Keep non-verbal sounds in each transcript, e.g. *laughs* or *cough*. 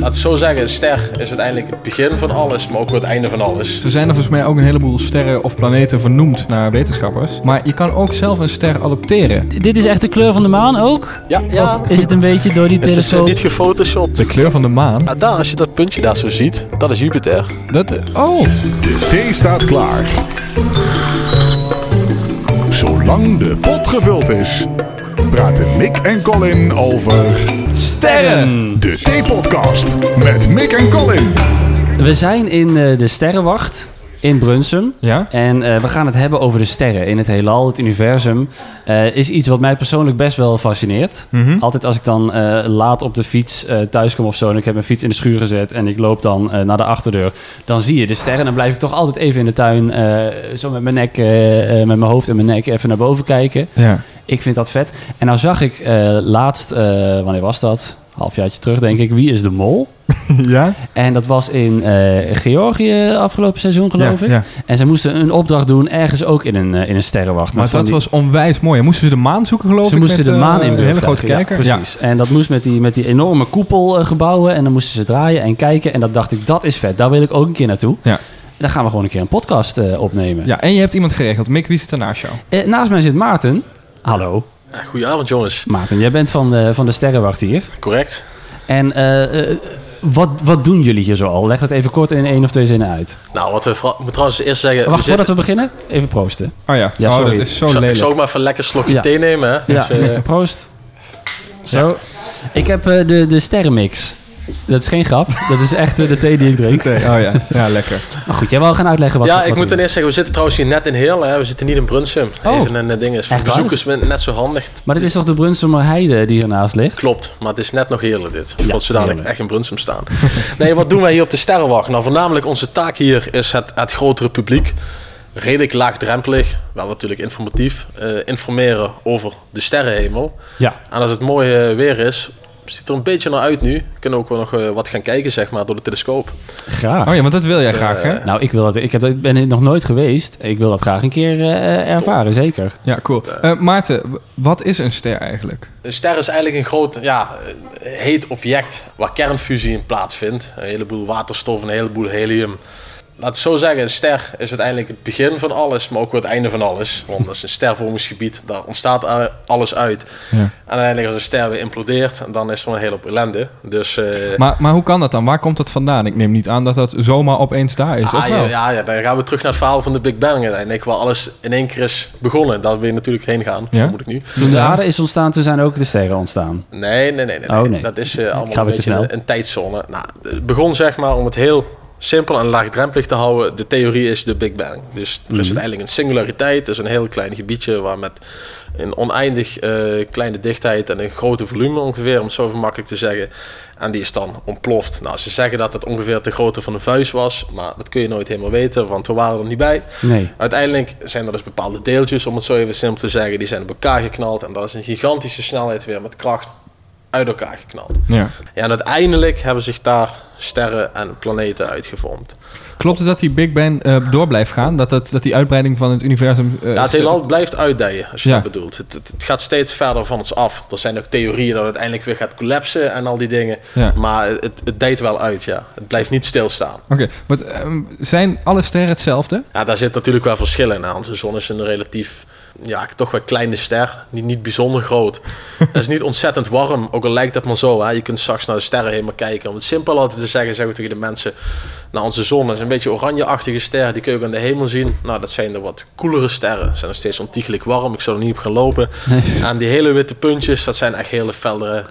Laat het zo zeggen, een ster is uiteindelijk het begin van alles, maar ook weer het einde van alles. Er zijn er volgens mij ook een heleboel sterren of planeten vernoemd naar wetenschappers. Maar je kan ook zelf een ster adopteren. Dit is echt de kleur van de maan ook? Ja, ja. Of is het een beetje door die *laughs* Het is eh, telescoop? niet gefotoshopt. De kleur van de maan. Ah, daar, als je dat puntje daar zo ziet, dat is Jupiter. Dat, oh, De thee staat klaar. Zolang de pot gevuld is, praten Mick en Colin over Sterren! de Thee-podcast met Mick en Colin. We zijn in eh, de Sterrenwacht in Brunsum. ja? En eh, we gaan het hebben over de sterren in het heelal, het universum. eh, is iets wat mij persoonlijk best wel fascineert. Mhm. Altijd als ik dan eh, laat op de fiets eh thuis kom of zo... en ik heb mijn fiets in de schuur gezet en ik loop dan eh, naar de achterdeur... dan zie je de sterren en dan blijf ik toch altijd even in de tuin... eh, zo met mijn nek, met mijn hoofd en mijn nek even naar boven kijken. Ja. Ik vind dat vet. En nou zag ik eh, laatst, eh, wanneer was dat? Halfjaartje terug denk ik, Wie is de Mol? *laughs* ja? En dat was in eh, Georgië afgelopen seizoen, geloof ja, ik. ja. En ze moesten een opdracht doen ergens ook in een, in een sterrenwacht. Maar dat die- was onwijs mooi. En moesten ze de maan zoeken, geloof ze ik? moesten met, de maan in Een hele grote krijgen. kijker. Ja, precies. En dat moest met die, met die enorme koepelgebouwen. En dan moesten ze draaien en kijken. En dat dacht ik, dat is vet. Daar wil ik ook een keer naartoe. Ja. Dan gaan we gewoon een keer een podcast opnemen. Ja, en je hebt iemand geregeld. Mick, wie zit er naast jou? Eh, naast mij zit Maarten. Hallo. Goedenavond jongens. Maarten, jij bent van de, van de Sterrenwacht hier. Correct. En eh, eh, wat, wat doen jullie hier zo al? Leg het even kort in één of twee zinnen uit. Nou, wat we moet trouwens eerst zeggen... we Wacht, zitten- voordat we beginnen, even proosten. Oh ja, Ja, oh, sorry. dat is zo ik, zou, ik lelijk. zou ook maar even lekker een slokje Ja. thee nemen, hè? Ja, Dus, eh, proost. Zo. Ik heb eh, de, de sterrenmix. Dat is geen grap. Dat is echt eh, de thee die ik drink. Thee, Oh ja, ja, lekker. Maar goed, jij wil gaan uitleggen wat ja, wat ik moet ten eerste zeggen, we zitten trouwens hier net in Heel, hè? We zitten niet in Brunsum. Oh. Even een uh, ding is. Voor waar? bezoekers net zo handig. Maar dit is toch de Brunsumer Heide die hiernaast ligt? Klopt, maar het is net nog heerlijk dit. Ja, Voordat ze dadelijk echt in Brunsum staan. *laughs* nee, wat doen wij hier op de Sterrenwacht? Nou, voornamelijk onze taak hier is het, het grotere publiek. Redelijk laagdrempelig, wel natuurlijk informatief. eh, informeren over de sterrenhemel. Ja. En als het mooi eh, weer is, ziet er een beetje naar uit nu. Kunnen ook wel nog eh, wat gaan kijken, zeg maar, door de telescoop. Graag. Oh ja, want dat wil jij Dus, graag, hè? eh, Nou, ik, wil dat, ik, heb, ik ben er nog nooit geweest. Ik wil dat graag een keer eh, ervaren, zeker. Ja, cool. Eh, Maarten, wat is een ster eigenlijk? Een ster is eigenlijk een groot, ja, heet object waar kernfusie in plaatsvindt. Een heleboel waterstof, een heleboel helium. Laat het zo zeggen, een ster is uiteindelijk het begin van alles, maar ook weer het einde van alles. Want dat is een stervormingsgebied, daar ontstaat alles uit. Ja. En uiteindelijk als een ster weer implodeert, dan is er een hele hoop ellende. Dus, eh, Maar, maar hoe kan dat dan? Waar komt dat vandaan? Ik neem niet aan dat dat zomaar opeens daar is, Ah, ja, wel? ja, ja, dan gaan we terug naar het verhaal van de Big Bang uiteindelijk, waar alles in één keer is begonnen. Daar wil je natuurlijk heen gaan, Ja? moet ik nu. Toen de aarde is ontstaan, toen zijn ook de sterren ontstaan. Nee, nee, nee. nee, Oh, nee. Dat is eh, allemaal een, een tijdzone. Nou, het begon zeg maar om het heel simpel en laagdrempelig te houden. De theorie is de Big Bang. Dus er is Mhm. uiteindelijk een singulariteit. Dus een heel klein gebiedje waar met een oneindig eh, kleine dichtheid en een grote volume ongeveer, om het zo makkelijk te zeggen. En die is dan ontploft. Nou, ze zeggen dat het ongeveer de grootte van een vuist was, maar dat kun je nooit helemaal weten, want we waren er niet bij. Nee. Uiteindelijk zijn er dus bepaalde deeltjes, om het zo even simpel te zeggen, die zijn op elkaar geknald. En dat is een gigantische snelheid weer met kracht uit elkaar geknald. Ja. Ja, en uiteindelijk hebben zich daar sterren en planeten uitgevormd. Klopt het dat die Big Bang eh, door blijft gaan? Dat, dat, dat die uitbreiding van het universum... eh, ja, het heelal blijft uitdijen, als je Ja. dat bedoelt. Het, het, het gaat steeds verder van ons af. Er zijn ook theorieën dat het uiteindelijk weer gaat collapsen en al die dingen. Ja. Maar het, het dijt wel uit, ja. Het blijft niet stilstaan. Oké, maar ehm, zijn alle sterren hetzelfde? Ja, daar zit natuurlijk wel verschillen in. aan. Onze zon is een relatief, ja, toch wel kleine ster. Niet, niet bijzonder groot. *laughs* Het is niet ontzettend warm, ook al lijkt het maar zo. Hè. Je kunt straks naar de sterren helemaal kijken. Om het simpel altijd te zeggen, zeggen we tegen de mensen... Nou, onze zon is een beetje oranjeachtige ster. Die kun je ook aan de hemel zien. Nou, dat zijn de wat koelere sterren. Ze zijn nog steeds ontiegelijk warm. Ik zal er niet op gaan lopen. En die hele witte puntjes, dat zijn echt hele feldere,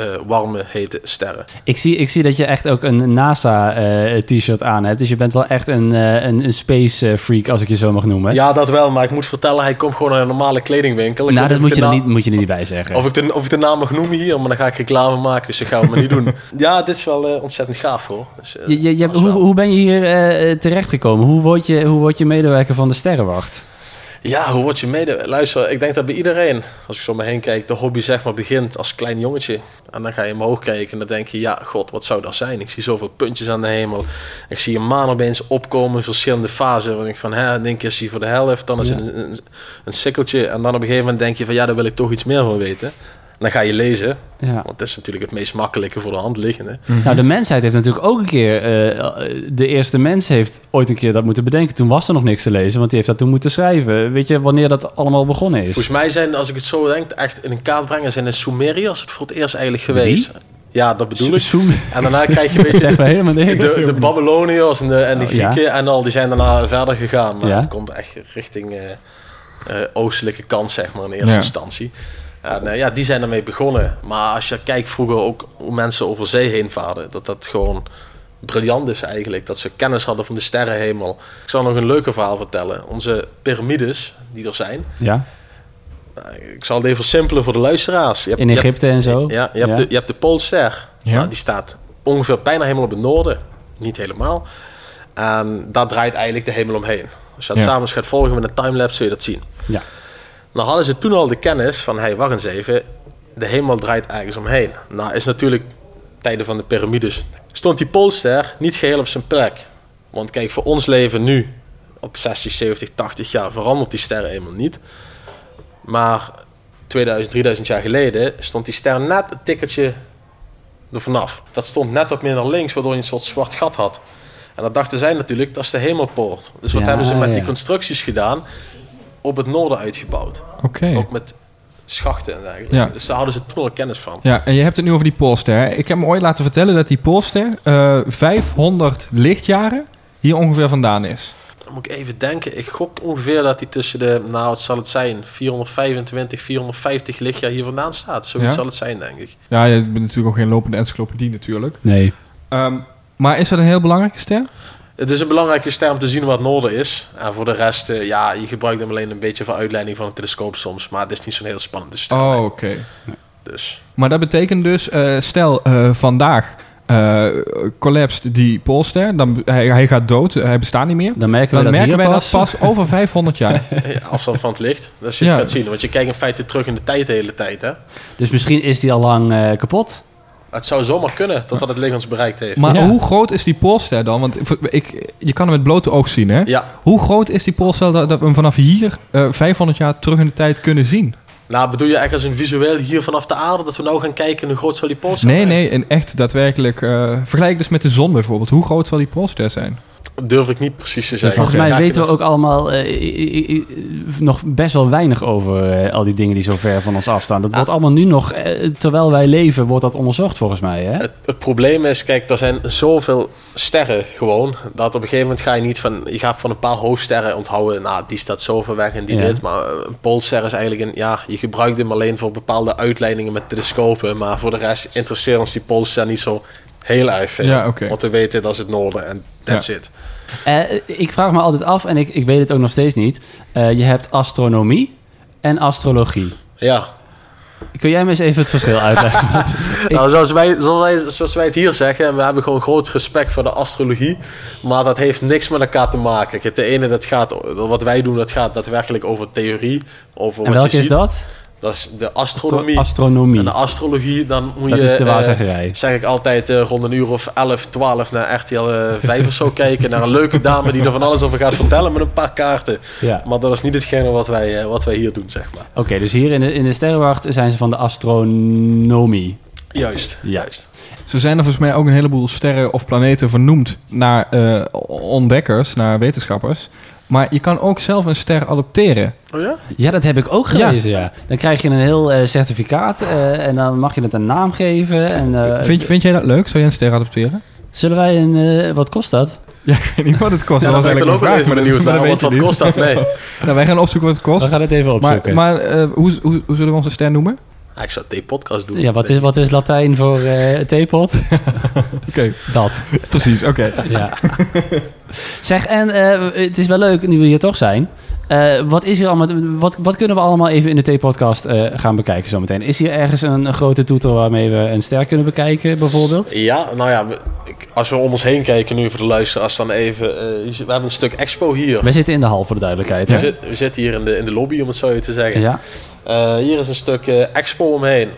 eh, warme, hete sterren. Ik zie, ik zie dat je echt ook een NASA-t-shirt aan hebt. Dus je bent wel echt een, eh, een, een space eh, freak, als ik je zo mag noemen. Ja, dat wel. Maar ik moet vertellen, hij komt gewoon naar een normale kledingwinkel. Ik nou, dat moet je, er niet, moet je er niet bij zeggen. Of ik, de, of ik de naam mag noemen hier, maar dan ga ik reclame maken. Dus ik ga het maar niet doen. *laughs* Ja, dit is wel eh, ontzettend gaaf hoor. Dus, eh, Je, je, je hebt- dat is hoe, hoe ben je hier eh, terechtgekomen? Hoe word je, hoe word je medewerker van de Sterrenwacht? Ja, hoe word je mede? Luister, ik denk dat bij iedereen, als ik zo om me heen kijk, de hobby zeg maar begint als klein jongetje. En dan ga je omhoog kijken en dan denk je, ja, god, wat zou dat zijn? Ik zie zoveel puntjes aan de hemel. Ik zie een maan opeens opkomen in verschillende fasen. Want ik van, hè, in één keer zie je voor de helft, dan is Ja. het een, een, een sikkeltje. En dan op een gegeven moment denk je van, ja, daar wil ik toch iets meer van weten. Dan ga je lezen. Ja. Want dat is natuurlijk het meest makkelijke voor de hand liggende. Nou, de mensheid heeft natuurlijk ook een keer... eh, de eerste mens heeft ooit een keer dat moeten bedenken. Toen was er nog niks te lezen, want die heeft dat toen moeten schrijven. Weet je wanneer dat allemaal begonnen is? Volgens mij zijn, als ik het zo denk, echt in een kaart brengen... zijn de Sumeriërs het voor het eerst eigenlijk geweest. Ja, dat bedoel ik. En daarna krijg je *laughs* niks. de, de Babyloniërs en de, en de Oh, ja. Grieken en al. Die zijn daarna verder gegaan. Maar Ja. het komt echt richting eh, eh, oostelijke kant, zeg maar, in eerste Ja. instantie. En eh, ja, die zijn ermee begonnen. Maar als je kijkt vroeger ook hoe mensen over zee heen vaarden... dat dat gewoon briljant is eigenlijk. Dat ze kennis hadden van de sterrenhemel. Ik zal nog een leuke verhaal vertellen. Onze piramides die er zijn... Ja, Nou, ik zal het even versimpelen voor de luisteraars. Je hebt- in je hebt- Egypte en zo. ja, je hebt, De, je hebt de Poolster. Ja. Nou, die staat ongeveer bijna helemaal op het noorden. Niet helemaal. En daar draait eigenlijk de hemel omheen. Als je dat Ja. samen gaat volgen met een timelapse, zul je dat zien. Ja. Nou hadden ze toen al de kennis van, hey, wacht eens even. De hemel draait ergens omheen. Nou is natuurlijk tijden van de piramides. Stond die Poolster niet geheel op zijn plek. Want kijk, voor ons leven nu, op 60, 70, 80 jaar, verandert die ster helemaal niet. Maar 2000, 3000 jaar geleden stond die ster net een tikkertje er vanaf. Dat stond net wat meer naar links, waardoor je een soort zwart gat had. En dat dachten zij natuurlijk, dat is de hemelpoort. Dus wat Ja, hebben ze met die constructies gedaan? Op het noorden uitgebouwd. Oké. Ook met schachten en dergelijke. Ja. Dus daar hadden ze toen al kennis van. Ja, en je hebt het nu over die Poolster. Ik heb me ooit laten vertellen dat die Poolster eh 500 lichtjaren hier ongeveer vandaan is. Dan moet ik even denken. Ik gok ongeveer dat hij tussen de, nou wat zal het zijn, 425, 450 lichtjaar hier vandaan staat. Zoiets Ja? zal het zijn, denk ik. Ja, je bent natuurlijk ook geen lopende encyclopedie natuurlijk. Nee. Ehm, maar is dat een heel belangrijke ster? Het is een belangrijke ster om te zien wat noorden is. En voor de rest, eh, ja, je gebruikt hem alleen een beetje voor uitleiding van een telescoop soms. Maar het is niet zo'n heel spannende ster. Oh, nee. oké. Dus Maar dat betekent dus, eh, stel eh, vandaag eh collapsed die Poolster, dan hij, hij gaat dood, hij bestaat niet meer. Dan merken we Dan dat merken hier wij pas. dat pas over *laughs* 500 jaar. ja, afstand van het licht. Dat je het Ja. gaat zien. Want je kijkt in feite terug in de tijd de hele tijd. Hè? Dus misschien is die al lang eh, kapot. Het zou zomaar kunnen dat dat het licht ons bereikt heeft. Maar Ja. hoe groot is die Poolster dan? Want ik, je kan hem met blote oog zien, hè? Ja, Hoe groot is die Poolster dat, dat we hem vanaf hier eh 500 jaar terug in de tijd kunnen zien? nou bedoel je echt als een visueel hier vanaf de aarde... dat we nou gaan kijken hoe groot zal die pols zijn? Nee, nee, en echt daadwerkelijk. eh vergelijk dus met de zon bijvoorbeeld. Hoe groot zal die Poolster zijn? Durf ik niet precies te zeggen. Volgens mij weten we dat- ook allemaal eh, nog best wel weinig over eh, al die dingen die zo ver van ons afstaan. Dat wordt allemaal nu nog, eh, terwijl wij leven, wordt dat onderzocht volgens mij. Hè? Het, het probleem is, kijk, er zijn zoveel sterren gewoon. Dat op een gegeven moment ga je niet van... Je gaat van een paar hoofdsterren onthouden. Nou, die staat zoveel weg en die Ja. dit. Maar een poolster is eigenlijk een... Ja, je gebruikt hem alleen voor bepaalde uitleidingen met telescopen. Maar voor de rest interesseert ons die poolster niet zo heel erg veel. Ja. Want we weten dat is het noorden en that's it. Eh, ik vraag me altijd af, en ik, ik weet het ook nog steeds niet. eh, je hebt astronomie en astrologie. Ja. Kun jij me eens even het verschil uitleggen? *laughs* Ik- Nou, zoals wij, zoals, wij, zoals wij het hier zeggen, we hebben gewoon groot respect voor de astrologie. Maar dat heeft niks met elkaar te maken. Kijk, de ene, dat gaat, wat wij doen, dat gaat daadwerkelijk over theorie. Over en wat welke je is ziet. dat? Dat is de astronomie. Astronomie. en de astrologie, dan moet Dat je... is de eh, waarzeggerij. zeg ik altijd eh, rond een uur of 11, 12 naar RTL eh *laughs* 5 of zo kijken. Naar een leuke dame die er van alles over gaat vertellen met een paar kaarten. Ja. Maar dat is niet hetgene wat wij, eh, wat wij hier doen, zeg maar. Oké, dus hier in de, in de sterrenwacht zijn ze van de astronomie. Juist, Ja. juist. Zo zijn er volgens mij ook een heleboel sterren of planeten vernoemd naar eh, ontdekkers, naar wetenschappers. Maar je kan ook zelf een ster adopteren. Oh ja? Ja, dat heb ik ook gelezen, ja. Dan krijg je een heel eh, certificaat eh, en dan mag je het een naam geven. En, eh, vind, vind jij dat leuk? Zou jij een ster adopteren? Zullen wij een... eh, wat kost dat? Ja, ik weet niet wat het kost. Ja, dat was eigenlijk even vraag, maar maar dat Want weet wat je niet. kost dat? Nee. Nou, wij gaan opzoeken wat het We kost. gaan het even Maar, opzoeken. maar eh, hoe, hoe, hoe zullen we onze ster noemen? Ja, ik zou het podcast doen. ja, wat is, wat is Latijn voor eh *laughs* theepot? Oké, *laughs* dat. precies. Oké. *laughs* Ja. zeg, en eh, het is wel leuk nu we hier toch zijn. Eh, wat, is hier allemaal, wat, wat kunnen we allemaal even in de T-podcast eh, gaan bekijken zometeen? Is hier ergens een, een grote toeter waarmee we een ster kunnen bekijken, bijvoorbeeld? Ja, nou ja, we- als we om ons heen kijken nu voor de luisteraars, dan even... eh, we hebben een stuk expo hier. We zitten in de hal, voor de duidelijkheid. We, hè? zit- we zitten hier in de, in de lobby, om het zo te zeggen. Ja. Eh, hier is een stuk eh, expo omheen.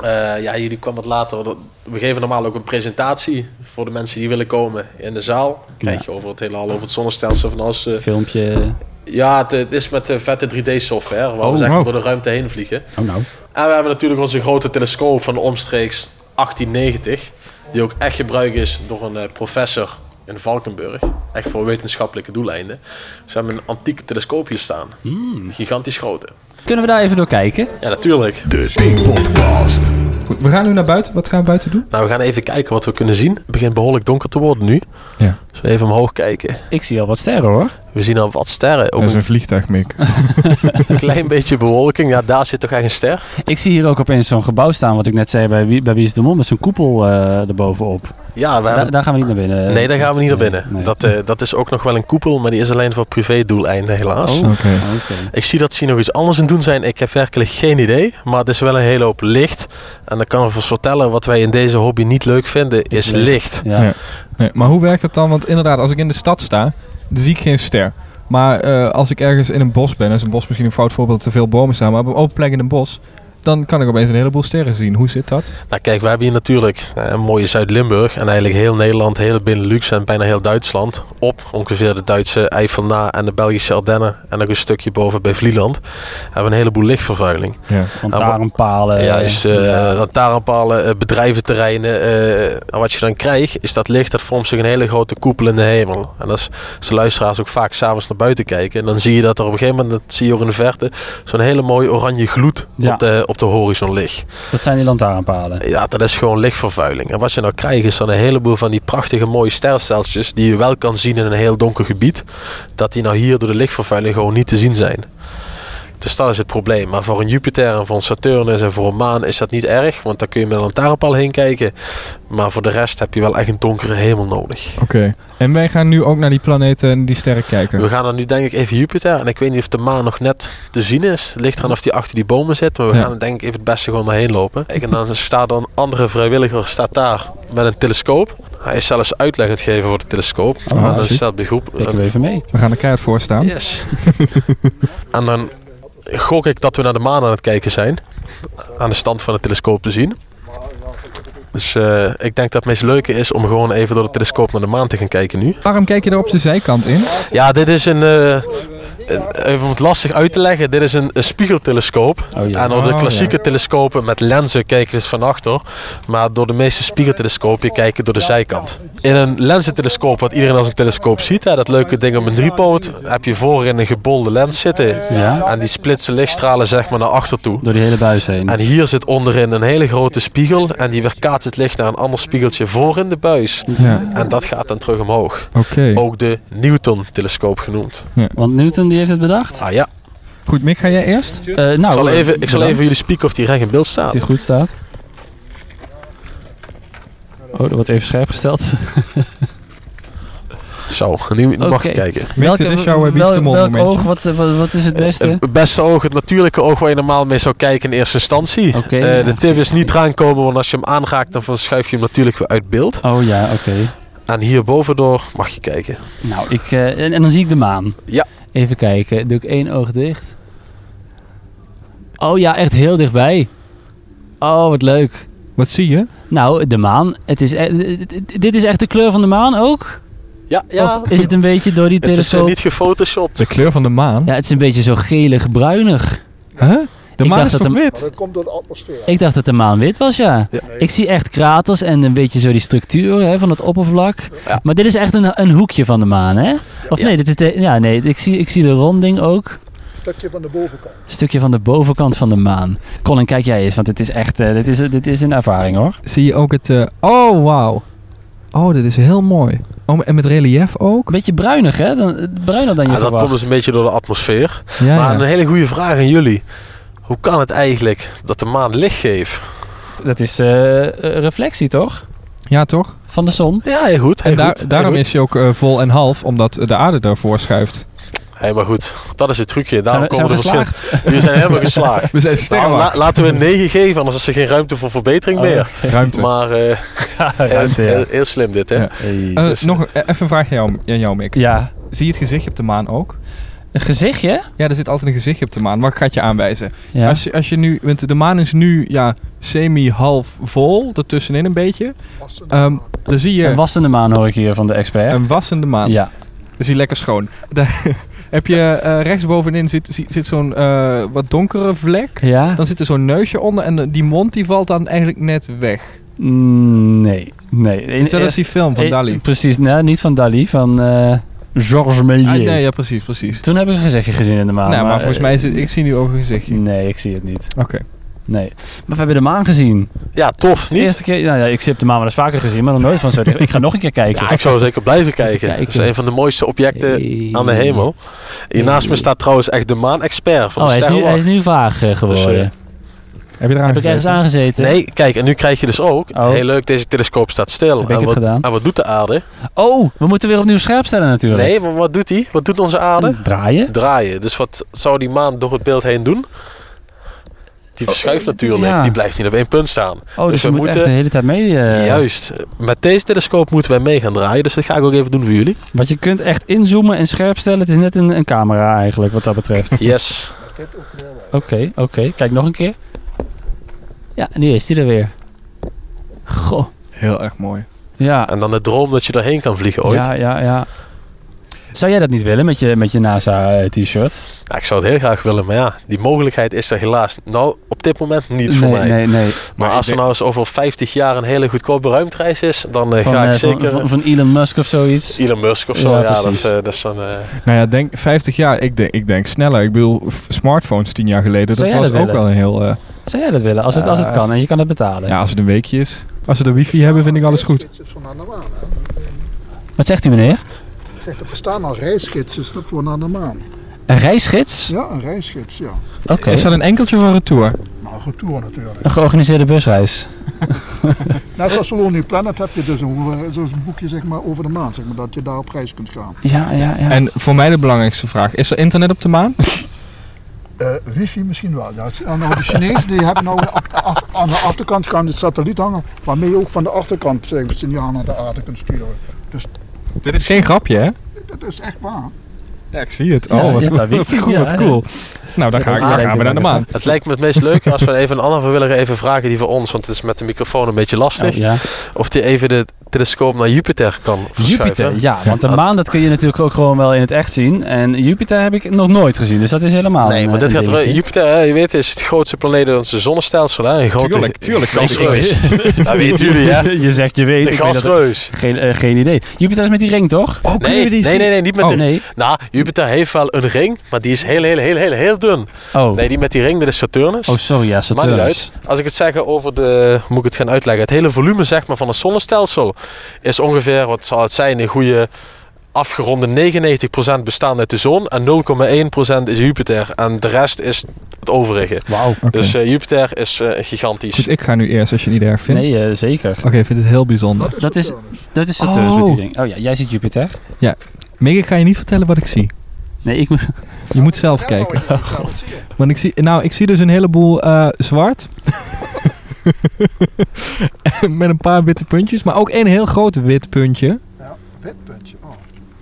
Eh, ja, jullie kwamen wat later. We geven normaal ook een presentatie voor de mensen die willen komen in de zaal. Krijg je over het hele hal, over het zonnestelsel van alles. eh. Filmpje. ja, het, het is met eh, vette 3D-software, waar Oh, we zeg maar wow. door de ruimte heen vliegen. Oh nou. En we hebben natuurlijk onze grote telescoop van de omstreeks 1890. Die ook echt gebruikt is door een professor in Valkenburg. Echt voor wetenschappelijke doeleinden. We hebben een antieke telescoop hier staan. Hmm. Gigantisch grote. Kunnen we daar even door kijken? Ja, natuurlijk. De T-podcast. Goed, we gaan nu naar buiten. Wat gaan we buiten doen? Nou, we gaan even kijken wat we kunnen zien. Het begint behoorlijk donker te worden nu. Ja. Dus we even omhoog kijken. Ik zie al wat sterren hoor. We zien al wat sterren. Ook Dat is een een vliegtuig, Mick. *laughs* *laughs* klein beetje bewolking. Ja, daar zit toch echt een ster. Ik zie hier ook opeens zo'n gebouw staan, wat ik net zei bij Wie, bij Wie is de Mol, met zo'n koepel eh erbovenop. Ja, we Da- hebben... daar gaan we niet naar binnen. Nee, daar gaan we niet naar binnen. nee. Dat, eh, dat is ook nog wel een koepel, maar die is alleen voor privé-doeleinden helaas. Oh. Oké. Ik zie dat ze hier nog iets anders in doen zijn. Ik heb werkelijk geen idee. Maar het is wel een hele hoop licht. En dan kan ik vertellen, wat wij in deze hobby niet leuk vinden, is, licht. licht. Ja. Ja. Nee, maar hoe werkt het dan? Want inderdaad, als ik in de stad sta, zie ik geen ster. Maar eh, als ik ergens in een bos ben, is een bos misschien een fout voorbeeld dat er veel bomen staan, maar op een open plek in een bos, dan kan ik opeens een heleboel sterren zien. Hoe zit dat? Nou kijk, we hebben hier natuurlijk eh, een mooie Zuid-Limburg. En eigenlijk heel Nederland, heel Benelux en bijna heel Duitsland. Op ongeveer de Duitse Eifel na en de Belgische Ardennen. En nog een stukje boven bij Vlieland. Hebben we een heleboel lichtvervuiling. Ja. Lantaarnpalen. Juist, eh ja. lantaarnpalen, bedrijventerreinen. eh, en wat je dan krijgt, is dat licht, dat vormt zich een hele grote koepel in de hemel. En als, als de luisteraars ook vaak s'avonds naar buiten kijken, en dan zie je dat er op een gegeven moment, dat zie je ook in de verte, zo'n hele mooie oranje gloed Ja. op, de, op de horizon ligt. Dat zijn die lantaarnpalen. Ja, dat is gewoon lichtvervuiling. En wat je nou krijgt, is dan een heleboel van die prachtige mooie sterrensteltjes, die je wel kan zien in een heel donker gebied, dat die nou hier door de lichtvervuiling gewoon niet te zien zijn. Dus dat is het probleem. Maar voor een Jupiter en voor een Saturnus en voor een maan is dat niet erg. Want daar kun je met een lantaarnpaal heen kijken. Maar voor de rest heb je wel echt een donkere hemel nodig. Oké. En wij gaan nu ook naar die planeten en die sterren kijken. We gaan dan nu denk ik even Jupiter. En ik weet niet of de maan nog net te zien is. Het ligt eraan of die achter die bomen zit. Maar we Ja. gaan er denk ik even het beste gewoon doorheen lopen. En dan *laughs* staat dan een andere vrijwilliger staat daar met een telescoop. Hij is zelfs uitleg aan het geven voor de telescoop. Oh, en dan staat bij groep... Pikken we even mee. We gaan er keihard voor staan. Yes. *laughs* en dan gok ik dat we naar de maan aan het kijken zijn. Aan de stand van de telescoop te zien. Dus eh, ik denk dat het meest leuke is om gewoon even door de telescoop naar de maan te gaan kijken nu. Waarom kijk je er op de zijkant in? Ja, dit is een... eh, een- even om het lastig uit te leggen. Dit is een, een spiegeltelescoop. Oh ja. En door de Oh, klassieke ja. telescopen met lenzen kijk je dus van achter. Maar door de meeste spiegeltelescopen kijk je door de zijkant. In een lenzentelescoop, wat iedereen als een telescoop ziet, hè, dat leuke ding op een driepoot, heb je voorin een gebolde lens zitten. Ja. En die splitsen lichtstralen zeg maar naar achter toe. Door die hele buis heen. En hier zit onderin een hele grote spiegel. En die weerkaatst het licht naar een ander spiegeltje voor in de buis. Ja. En dat gaat dan terug omhoog. Oké. Ook de Newton-telescoop genoemd. Want Newton die heeft het bedacht. Ah ja, Goed, Mick, ga jij eerst? Eh, nou, ik zal, eh, even, ik zal even jullie spieken of die recht in beeld staat. Of die goed staat. Oh, dat wordt even scherp gesteld. *laughs* Zo, nu, mag je kijken. Is jouw eh, Mol welk oog, wat, wat, wat is het beste? Het beste oog, het natuurlijke oog waar je normaal mee zou kijken in eerste instantie. Oké, Eh, ja. de tip is niet eraan komen, want als je hem aanraakt, dan verschuif je hem natuurlijk weer uit beeld. Oh ja, oké. En hierboven door mag je kijken. Nou, ik, eh, en, en dan zie ik de maan. Ja. Even kijken. Doe ik één oog dicht. Oh ja, echt heel dichtbij. Oh, wat leuk. Wat zie je? Nou, de maan. Het is, e- dit is echt de kleur van de maan ook? Ja, Of is het een beetje door die *laughs* het is eh, telescoop? niet gefotoshopt. De kleur van de maan? Ja, het is een beetje zo gelig-bruinig. Huh? De Ik maan dacht is dat de- wit? Dat komt door de atmosfeer. Ik dacht dat de maan wit was, ja. Ja. Ik zie echt kraters en een beetje zo die structuur hè, van het oppervlak. Ja. Maar dit is echt een, een hoekje van de maan, hè? Of Ja. nee, dit is de, ja, nee ik, zie, ik zie de ronding ook. stukje van de bovenkant. Een stukje van de bovenkant van de maan. Colin, kijk jij eens, want dit is echt eh, dit is, dit is een ervaring hoor. Zie je ook het... eh, Oh, wauw. Oh, dit is heel mooi. Oh, en met relief ook? Een beetje bruinig, hè? Dan, bruiner dan je Ja, dat verwacht. komt dus een beetje door de atmosfeer. Ja, maar ja. een hele goede vraag aan jullie. Hoe kan het eigenlijk dat de maan licht geeft? Dat is eh, eh, reflectie, toch? ja toch? Van de zon. Ja, heel goed. Heel En daar- goed, heel daarom goed. is hij ook eh, vol en half, omdat de aarde daarvoor schuift. Hey, maar goed, dat is het trucje. Daarom Zijn we- komen er zijn we verschillen. Jullie zijn helemaal geslaagd. *laughs* We zijn Nou, la- laten we een 9 geven, anders is er geen ruimte voor verbetering Oh, meer. Ruimte. Maar eh, *laughs* heel, ruimte, ja. heel, heel slim dit, hè? Ja. Hey. Dus- nog even een vraagje aan jou, aan jou, Mick. ja, Zie je het gezichtje op de maan ook? Een gezichtje. Ja, er zit altijd een gezichtje op de maan. Wat gaat je aanwijzen? Ja. Als, je, als je nu, want de maan is nu ja, semi-half vol, ertussenin een beetje. Ehm, dan zie je Een wassende maan hoor ik hier van de expert. een wassende maan. ja. Dan zie je lekker schoon. Da- *laughs* Heb je eh, rechtsbovenin zit, zit, zit zo'n eh, wat donkere vlek. Ja? Dan zit er zo'n neusje onder en die mond die valt dan eigenlijk net weg. Mm, nee. nee. Is dat is die film van eh, Dali? Precies, nou, niet van Dali, van eh Georges Méliès. Ah, nee, ja, precies, precies. Toen heb ik een gezichtje gezien in de maan. nou, maar, volgens eh, mij is het, ik zie nu ook een gezichtje. Nee, ik zie het niet. Oké. Nee. Maar we hebben de maan gezien. Ja, tof, De niet? eerste keer, nou ja, ik heb de maan wel eens vaker gezien, maar nog nooit van zo dicht. *laughs* Ik ga nog een keer kijken. Ja, ik zou zeker blijven kijken. Kijken. Het is een van de mooiste objecten Hey. aan de hemel. Hier naast me staat trouwens echt de maan-expert van Oh, de hij is, nu, hij is nu vaag eh, geworden. Dus, eh, Heb je eraan heb ik ergens gezeten? aangezeten? Nee, kijk, en nu krijg je dus ook, Oh. heel leuk, deze telescoop staat stil. Heb ik en, het wat, gedaan? en wat doet de aarde? Oh, we moeten weer opnieuw scherp stellen natuurlijk. Nee, maar wat doet die? Wat doet onze aarde? Draaien? Draaien. Dus wat zou die maan door het beeld heen doen? Die verschuift natuurlijk, ja. die blijft niet op één punt staan. Oh, dus, Dus we we moeten de hele tijd mee... eh, Juist. Met deze telescoop moeten wij mee gaan draaien, dus dat ga ik ook even doen voor jullie. Want je kunt echt inzoomen en scherp stellen. Het is net een, een camera eigenlijk, wat dat betreft. Yes. Oké, oké. Kijk nog een keer. Ja, nu is hij er weer. Goh. Heel erg mooi. Ja, En dan de droom dat je erheen kan vliegen ooit. ja, ja, ja. Zou jij dat niet willen met je, met je NASA-t-shirt? Ja, ik zou het heel graag willen, maar ja, die mogelijkheid is er helaas nou op dit moment niet voor nee, mij. nee, nee. Maar, Maar als er nou eens over 50 jaar een hele goedkope ruimtereis is, dan eh, Van, ga ik eh, zeker... van, van Elon Musk of zoiets. Elon Musk of zo, Ja, ja, dat, is, eh, dat is dan... eh, Nou ja, denk 50 jaar. Ik denk, ik denk sneller. Ik bedoel, smartphones 10 jaar geleden. Zou Dat was dat ook wel een heel... eh, Zou jij dat willen? Als het, als het Eh, kan en je kan het betalen. ja, als het een weekje is. Als we de wifi hebben, vind ik alles goed. Wat zegt u meneer? Er bestaan al reisgidsen voor naar de maan. Een reisgids? Ja, een reisgids, ja. Oké. Is dat een enkeltje of een retour? Nou, retour natuurlijk. Een georganiseerde busreis. *laughs* Net zoals Lonely Planet heb je dus een, eh, zo'n boekje zeg maar, over de maan, zeg maar, dat je daar op reis kunt gaan. Ja, ja, ja. En voor mij de belangrijkste vraag. Is er internet op de maan? *laughs* Eh, wifi misschien wel. Ja. En nou, de Chinezen die hebben nou aan de achterkant gaan de satelliet hangen, waarmee je ook van de achterkant zeg, maar, signaal naar de aarde kunt sturen. Dit is geen grapje, hè? Dat is echt waar. Ja, ik zie het. Oh, wat, wat, wat cool. Nou, dan, ga ik, gaan we naar de maan. het lijkt me het meest leuke als we even een ander vrijwilliger even vragen die voor ons, want het is met de microfoon een beetje lastig, ja. of die even de telescoop naar Jupiter kan verschuiven. Jupiter, ja. Want de maan dat kun je natuurlijk ook gewoon wel in het echt zien. En Jupiter heb ik nog nooit gezien. Dus dat is helemaal Nee, een, maar dit een gaat. Jupiter, hè, je weet, is het grootste planeet in onze zonnestelsel. Hè? Een grote Tuurlijk, tuurlijk. gasreus. *laughs* Dat weten jullie, hè? *laughs* Je zegt je weet. De ik weet dat- gasreus. geen, eh, geen idee. Jupiter is met die ring, toch? Oh, kunnen Nee, we die nee, zien? nee, nee, niet met Oh, de... nee. Nou, Jupiter heeft wel een ring, maar die is heel, heel, heel, heel, heel dun. Oh, Nee, die met die ring, dat is Saturnus. oh sorry, ja, niet Saturnus. uit. Als ik het zeg over de, hoe moet ik het gaan uitleggen? Het hele volume zeg maar, van het zonnestelsel is ongeveer, wat zal het zijn, een goede afgeronde 99% bestaan uit de zon en 0,1% is Jupiter. En de rest is het overige. Wauw. Oké. Dus eh, Jupiter is eh, gigantisch. Goed, ik ga nu eerst als je het niet erg vindt. Nee, eh, zeker. Oké, ik vind het heel bijzonder. Dat is- Saturnus. Dat is Saturnus Oh. met die ring. Oh ja, jij ziet Jupiter. Mick, ik ga je niet vertellen wat ik zie. Nee, ik moet... Je moet zelf Ja, kijken. nou, ja? Want ik zie, nou, ik zie dus een heleboel eh, zwart. *laughs* *laughs* Met een paar witte puntjes. Maar ook één heel groot wit puntje. Wit puntje. Oh.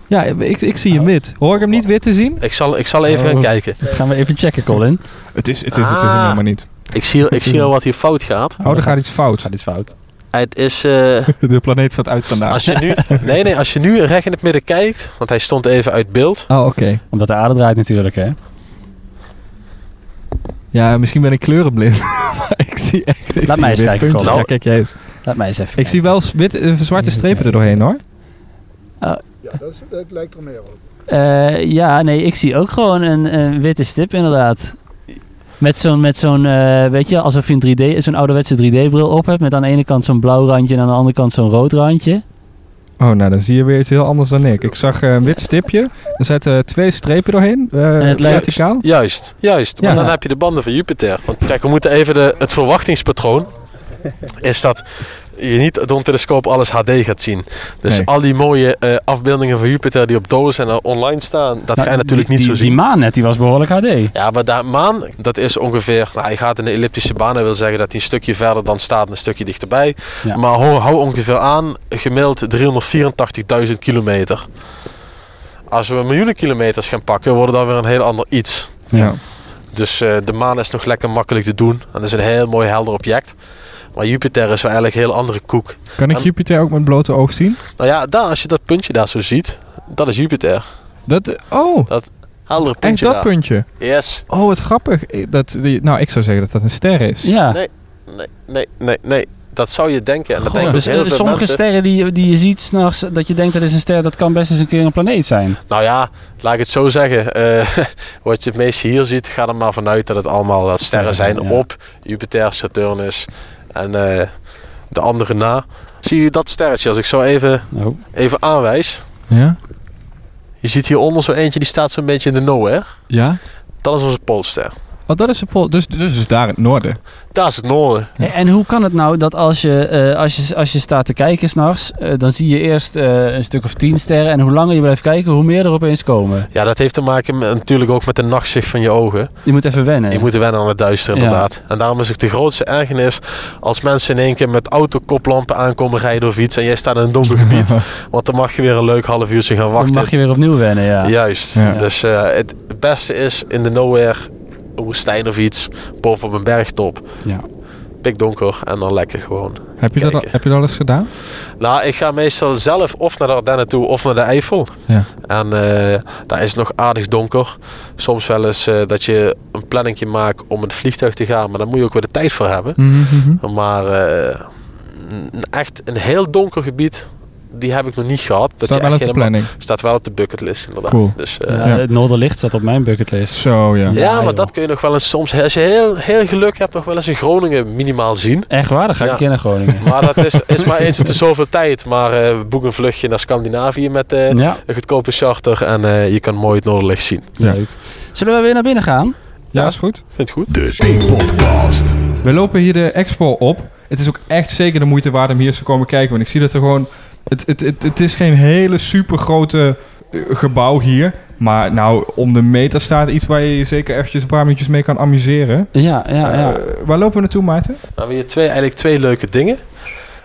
Ja, ik, ik zie hem wit. Hoor ik hem niet wit te zien? Ik zal, ik zal even Oh. gaan kijken. Gaan we even checken, Colin. Het is, het is, het is Ah. hem helemaal niet. Ik zie, ik zie al wat hier fout gaat. Oh, er gaat iets fout. Gaat iets fout. Het is... eh, *laughs* De planeet staat uit vandaag. als je nu, nee, nee, als je nu recht in het midden kijkt, want hij stond even uit beeld. Oh, oké. Omdat de aarde draait natuurlijk, hè. Ja, misschien ben ik kleurenblind. *laughs* maar ik zie echt... Ik Laat zie mij een eens kijken. Ja, kijk jij eens. Laat mij eens even Ik kijken. zie wel wit, eh, zwarte strepen er doorheen, hoor. Ja, dat, is, dat lijkt er meer op. Eh, ja, nee, ik zie ook gewoon een, een witte stip inderdaad. Met zo'n, met zo'n eh, weet je, alsof je een 3D, zo'n ouderwetse 3D-bril op hebt. Met aan de ene kant zo'n blauw randje en aan de andere kant zo'n rood randje. Oh, nou, dan zie je weer iets heel anders dan ik. Ik zag eh, een wit stipje. Er zitten twee strepen doorheen. eh, En het lijkt- verticaal. Juist, juist. Maar Ja. dan heb je de banden van Jupiter. Want kijk, we moeten even de, het verwachtingspatroon *laughs* is dat je niet door een telescoop alles HD gaat zien. Dus Nee. al die mooie eh, afbeeldingen van Jupiter die op doos en online staan, dat ga je Nou, natuurlijk die, niet die, zo zien. Die maan net, die was behoorlijk HD. Ja, maar de maan, dat is ongeveer, nou, hij gaat in de elliptische baan, dat wil zeggen dat hij een stukje verder dan staat en een stukje dichterbij. Ja. Maar hou, hou ongeveer aan, gemiddeld 384.000 kilometer. Als we miljoenen kilometers gaan pakken, wordt het dan weer een heel ander iets. Ja. Dus eh, de maan is nog lekker makkelijk te doen. En dat is een heel mooi helder object. Maar Jupiter is wel eigenlijk een heel andere koek. Kan ik En- Jupiter ook met blote oog zien? Nou ja, daar, als je dat puntje daar zo ziet, dat is Jupiter. Dat, oh, Heldere Echt puntje dat daar. puntje? Yes. Oh, wat grappig. Eh, Dat, die, nou, ik zou zeggen dat dat een ster is. Ja. Nee. Nee, nee, nee, nee. Dat zou je denken. En dat Goh, denken dus heel veel sommige mensen. sterren die, je- die je ziet s'nachts, dat je denkt dat is een ster, dat kan best eens een keer een planeet zijn. Nou ja, laat ik het zo zeggen. Eh, *laughs* wat je het meest hier ziet, ga er maar vanuit dat het allemaal dat sterren zijn ja. op Jupiter, Saturnus en eh, de andere na. Zie je dat sterretje als ik zo even, Oh. even aanwijs? Ja? Je ziet hieronder zo eentje die staat zo'n beetje in de nowhere. Ja? Dat is onze poolster. Oh, dat is de pol. Dus, dus is daar in het noorden. Daar is het noorden. En, en hoe kan het nou dat als je, eh, als je, als je staat te kijken s'nachts, eh dan zie je eerst eh, een stuk of tien sterren. En hoe langer je blijft kijken, hoe meer er opeens komen. Ja, dat heeft te maken met, natuurlijk ook met de nachtzicht van je ogen. Je moet even wennen. Je moet wennen aan het duister Ja. inderdaad. En daarom is ook de grootste ergernis als mensen in één keer met autokoplampen aankomen rijden of iets en jij staat in een donker gebied. *laughs* Want dan mag je weer een leuk half uurtje gaan dan wachten. mag je weer opnieuw wennen, ja. Juist. Ja. Dus eh, het beste is in de nowhere, een woestijn of iets, bovenop een bergtop. Ja. Pikdonker en dan lekker gewoon. Heb je, dat heb je dat al eens gedaan? Nou, ik ga meestal zelf of naar de Ardennen toe of naar de Eifel. Ja. En eh, daar is het nog aardig donker. Soms wel eens eh, dat je een planningje maakt om het vliegtuig te gaan. Maar daar moet je ook weer de tijd voor hebben. Mhm, Maar eh, echt een heel donker gebied, die heb ik nog niet gehad. Dat Staat je wel op de planning. Staat wel op de bucketlist inderdaad. Cool. Dus, eh, Ja, ja. Het Noorderlicht staat op mijn bucketlist. Zo, ja. Ja, maar joh. dat kun je nog wel eens soms, als je heel, heel geluk hebt, nog wel eens in Groningen minimaal zien. Echt waar? Dan ga ik Ja. een keer naar Groningen. *laughs* Maar dat is, is maar *laughs* eens op de zoveel tijd. Maar eh, we boeken een vluchtje naar Scandinavië met eh, Ja, een goedkope charter. En eh, je kan mooi het Noorderlicht zien. Ja. leuk. Zullen we weer naar binnen gaan? Ja, is goed. Vind je het goed? De T-podcast. We lopen hier de expo op. Het is ook echt zeker de moeite waard om hier eens te komen kijken. Want ik zie dat er gewoon... Het, het, het, het is geen hele super grote gebouw hier. Maar nou, om de meter staat iets waar je je zeker eventjes een paar minuutjes mee kan amuseren. Ja, ja, ja. Eh, waar lopen we naartoe, Maarten? Nou, we hebben hier twee, eigenlijk twee leuke dingen.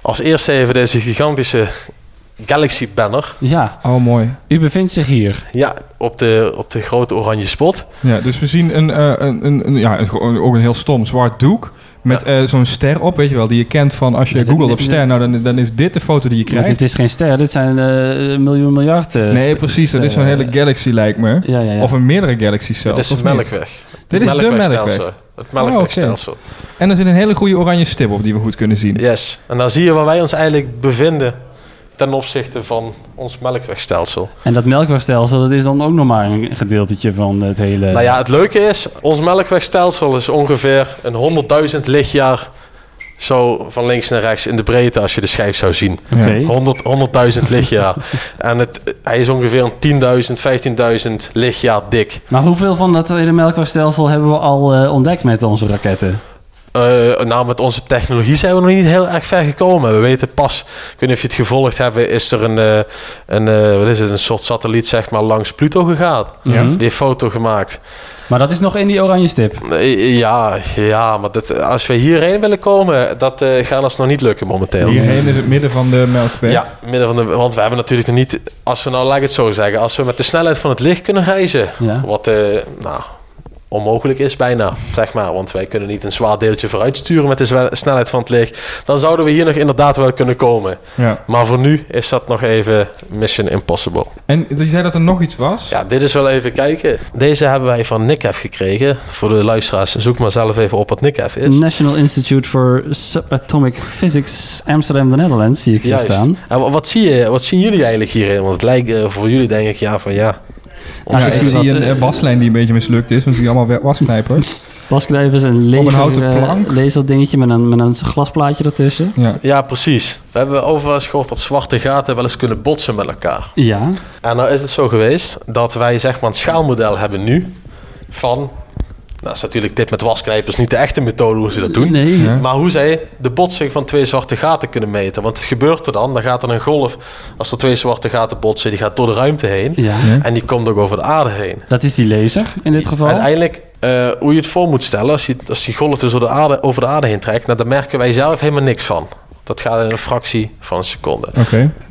Als eerste even deze gigantische Galaxy banner. ja, Oh, mooi. u bevindt zich hier. Ja, op de, op de grote oranje spot. Ja, dus we zien een, eh, een, een, een- ja, een, ook een heel stom zwart doek. Met eh, zo'n ster op, weet je wel, die je kent van als je Ja, googelt op ster. Nou, dan, dan is dit de foto die je krijgt. dit is geen ster, dit zijn eh miljoen miljard. eh, Nee, precies. Dat is zo'n hele galaxy, lijkt me. Ja, ja, ja. Of een meerdere galaxies zelfs. Dit is de? Melkweg. Dit is de Melkwegstelsel. Melkweg. Het Melkwegstelsel. En er zit een hele goede oranje stip op die we goed kunnen zien. Yes. En dan zie je waar wij ons eigenlijk bevinden ten opzichte van ons Melkwegstelsel. En dat melkwegstelsel, dat is dan ook nog maar een gedeeltetje van het hele... Nou ja, het leuke is, ons Melkwegstelsel is ongeveer een 100.000 lichtjaar zo van links naar rechts in de breedte als je de schijf zou zien. 100 100.000 lichtjaar. *laughs* en het, hij is ongeveer een 10.000, 15.000 lichtjaar dik. Maar hoeveel van dat hele melkwegstelsel hebben we al eh, ontdekt met onze raketten? Eh, nou, met onze technologie zijn we nog niet heel erg ver gekomen. We weten pas, ik weet niet of je het gevolgd hebt, is er een, eh, een, eh, wat is het, een soort satelliet zeg maar, langs Pluto gegaan. Ja. Die heeft foto gemaakt. Maar dat is nog in die oranje stip. Ja, ja maar dat, als we hierheen willen komen, dat eh gaat ons nog niet lukken momenteel. Hierheen is het midden van de Melkweg. Ja, midden van de, want we hebben natuurlijk nog niet, als we nou, laat ik het zo zeggen, als we met de snelheid van het licht kunnen reizen, Ja. wat eh, nou, onmogelijk is bijna, zeg maar, want wij kunnen niet een zwaar deeltje vooruit sturen met de snelheid van het licht, dan zouden we hier nog inderdaad wel kunnen komen. Ja. Maar voor nu is dat nog even mission impossible. En je zei dat er nog iets was? Ja, dit is wel even kijken. Deze hebben wij van NICEF gekregen. Voor de luisteraars, zoek maar zelf even op wat NICEF is. National Institute for Subatomic Physics, Amsterdam, the Netherlands, zie ik hier Juist. staan. En wa- wat zie, je, wat zien jullie eigenlijk hierin? Want het lijkt eh, voor jullie denk ik ja van ja. Nou, Ja, ik ik zie wat, een eh, eh, waslijn die een beetje mislukt is, want zie allemaal wa- wasknijpers. *laughs* Wasknijpers en een laser, houten eh, plank. laserdingetje met een, met een glasplaatje ertussen. Ja. Ja, precies. We hebben overal eens gehoord dat zwarte gaten wel eens kunnen botsen met elkaar. Ja, En nou is het zo geweest dat wij zeg maar een schaalmodel hebben nu van... Nou is natuurlijk dit met wasknijpers niet de echte methode hoe ze dat doen. nee. Ja. Maar hoe zij de botsing van twee zwarte gaten kunnen meten. Want het gebeurt er dan, dan gaat er een golf... Als er twee zwarte gaten botsen, die gaat door de ruimte heen. Ja. En die komt ook over de aarde heen. dat is die laser in dit geval. Uiteindelijk, eh, hoe je het voor moet stellen, als, je, als die golf dus door de aarde, over de aarde heen trekt, nou, daar merken wij zelf helemaal niks van. Dat gaat in een fractie van een seconde.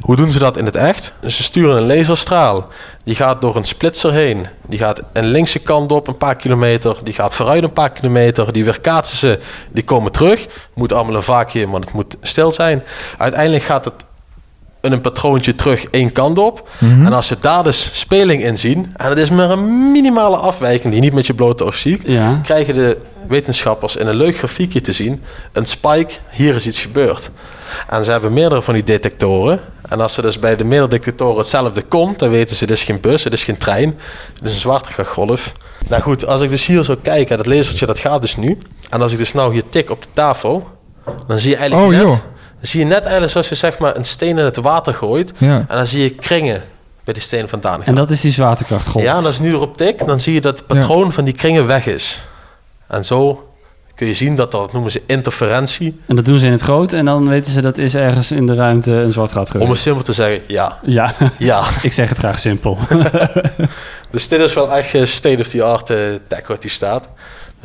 Hoe doen ze dat in het echt? Ze sturen een laserstraal. Die gaat door een splitser heen. Die gaat een linkse kant op een paar kilometer. Die gaat vooruit een paar kilometer. Die weerkaatsen ze. Die komen terug. Moet allemaal een vacuüm, want het moet stil zijn. Uiteindelijk gaat het een patroontje terug één kant op. Mhm. En als ze daar dus speling in zien, en het is maar een minimale afwijking die je niet met je blote oog ziet, Ja. krijgen de wetenschappers in een leuk grafiekje te zien een spike, hier is iets gebeurd. En ze hebben meerdere van die detectoren. En als er dus bij de meerdere detectoren hetzelfde komt, dan weten ze, dit is geen bus, het is geen trein, het is een zwaartekrachtgolf. Nou goed, als ik dus hier zo kijk, dat lasertje dat gaat dus nu. En als ik dus nou hier tik op de tafel, dan zie je eigenlijk Oh, net, joh. Dan zie je net eigenlijk zoals je zeg maar een steen in het water gooit. Ja. En dan zie je kringen bij die steen vandaan gaan. En dat is die zwaartekrachtgolf. Ja, en als ik nu erop tik, dan zie je dat het patroon van die kringen weg is. En zo kun je zien dat dat noemen ze interferentie. En dat doen ze in het groot en dan weten ze dat is ergens in de ruimte een zwart gat geweest. Om het simpel te zeggen, ja. Ja, Ja. *laughs* ik zeg het graag simpel. *laughs* dus dit is wel echt eh, state of the art eh, tech wat die staat.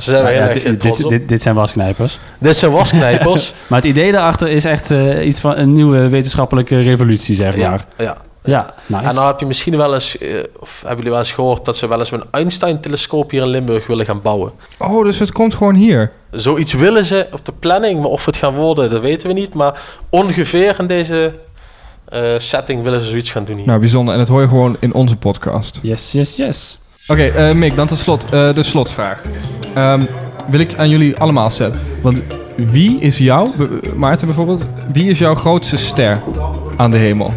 Dus zijn we Nou heel ja, erg dit, dit, op. dit, dit zijn wasknijpers. Dit zijn wasknijpers. *laughs* Maar het idee daarachter is echt eh, iets van een nieuwe wetenschappelijke revolutie, zeg ja, maar. ja. Ja, nice. En nou heb je misschien wel eens, eh, of hebben jullie wel eens gehoord dat ze wel eens een Einstein-telescoop hier in Limburg willen gaan bouwen. Oh, dus het komt gewoon hier. Zoiets willen ze op de planning, maar of het gaan worden, dat weten we niet. Maar ongeveer in deze eh, setting willen ze zoiets gaan doen hier. Nou, bijzonder. En dat hoor je gewoon in onze podcast. Yes, yes, yes. Oké, eh, Mick, dan tot slot eh, de slotvraag. Ehm, wil ik aan jullie allemaal stellen. Want wie is jou, be- Maarten bijvoorbeeld, wie is jouw grootste ster aan de hemel?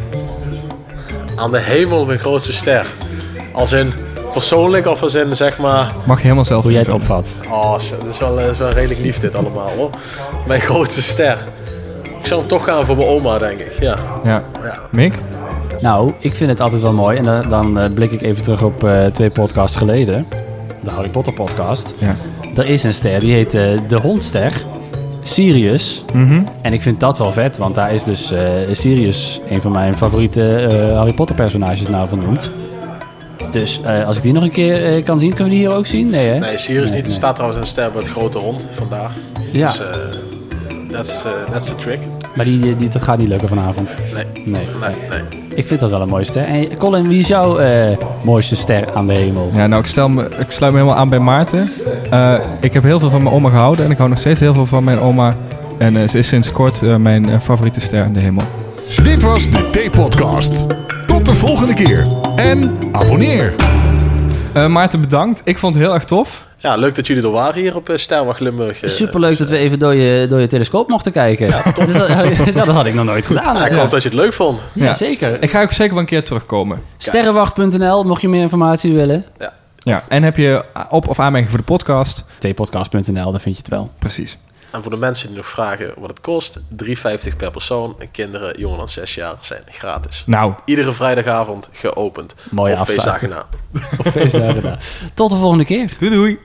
Aan de hemel mijn grootste ster. Als in persoonlijk of als in zeg maar... Mag je helemaal zelf Hoe jij het opvat. Oh, dat is wel, dat is wel redelijk lief dit allemaal hoor. Mijn *laughs* grootste ster. Ik zou hem toch gaan voor mijn oma, denk ik. Ja. Ja. ja. Mick? Nou, ik vind het altijd wel mooi. En dan, dan eh, blik ik even terug op eh, twee podcasts geleden. De Harry Potter podcast. Ja. Er is een ster, die heet eh, de Hondster. Sirius. Mhm. En ik vind dat wel vet, want daar is dus eh, Sirius een van mijn favoriete eh, Harry Potter personages naar vernoemd. Dus eh, als ik die nog een keer eh, kan zien, kunnen we die hier ook zien? Nee, hè? Nee, Sirius Nee, niet. Er nee. staat trouwens een ster bij het grote rond vandaag. Ja, Dus eh that's, eh, that's the trick. maar die, die, dat gaat niet lukken vanavond. Nee. Nee, Nee, nee. Ik vind dat wel een mooie ster. En Colin, wie is jouw eh, mooiste ster aan de hemel? Ja, nou, ik, stel me, ik sluit me helemaal aan bij Maarten. Eh, ik heb heel veel van mijn oma gehouden en ik hou nog steeds heel veel van mijn oma. En eh, ze is sinds kort mijn favoriete ster aan de hemel. Dit was de T-podcast. Tot de volgende keer. En abonneer. Eh, Maarten, bedankt. Ik vond het heel erg tof. Ja, leuk dat jullie er waren hier op uh, Sterwacht Limburg. eh. Superleuk dat we even door je, door je telescoop mochten kijken. Dus *laughs* dat, dat had ik nog nooit gedaan. Ja, ik Ja, hoop dat je het leuk vond. Ja. zeker. Ik ga ook zeker wel een keer terugkomen. Sterrenwacht.nl, mocht je meer informatie willen. Ja, en heb je op- of aanmerking voor de podcast? tpodcast.nl, daar vind je het wel. Precies. En voor de mensen die nog vragen wat het kost, 3,50 per persoon. En kinderen jonger dan 6 jaar zijn gratis. Nou, Iedere vrijdagavond geopend. Mooie of feestdagen na. Op feestdagen daar. *laughs* Tot de volgende keer. doei doei.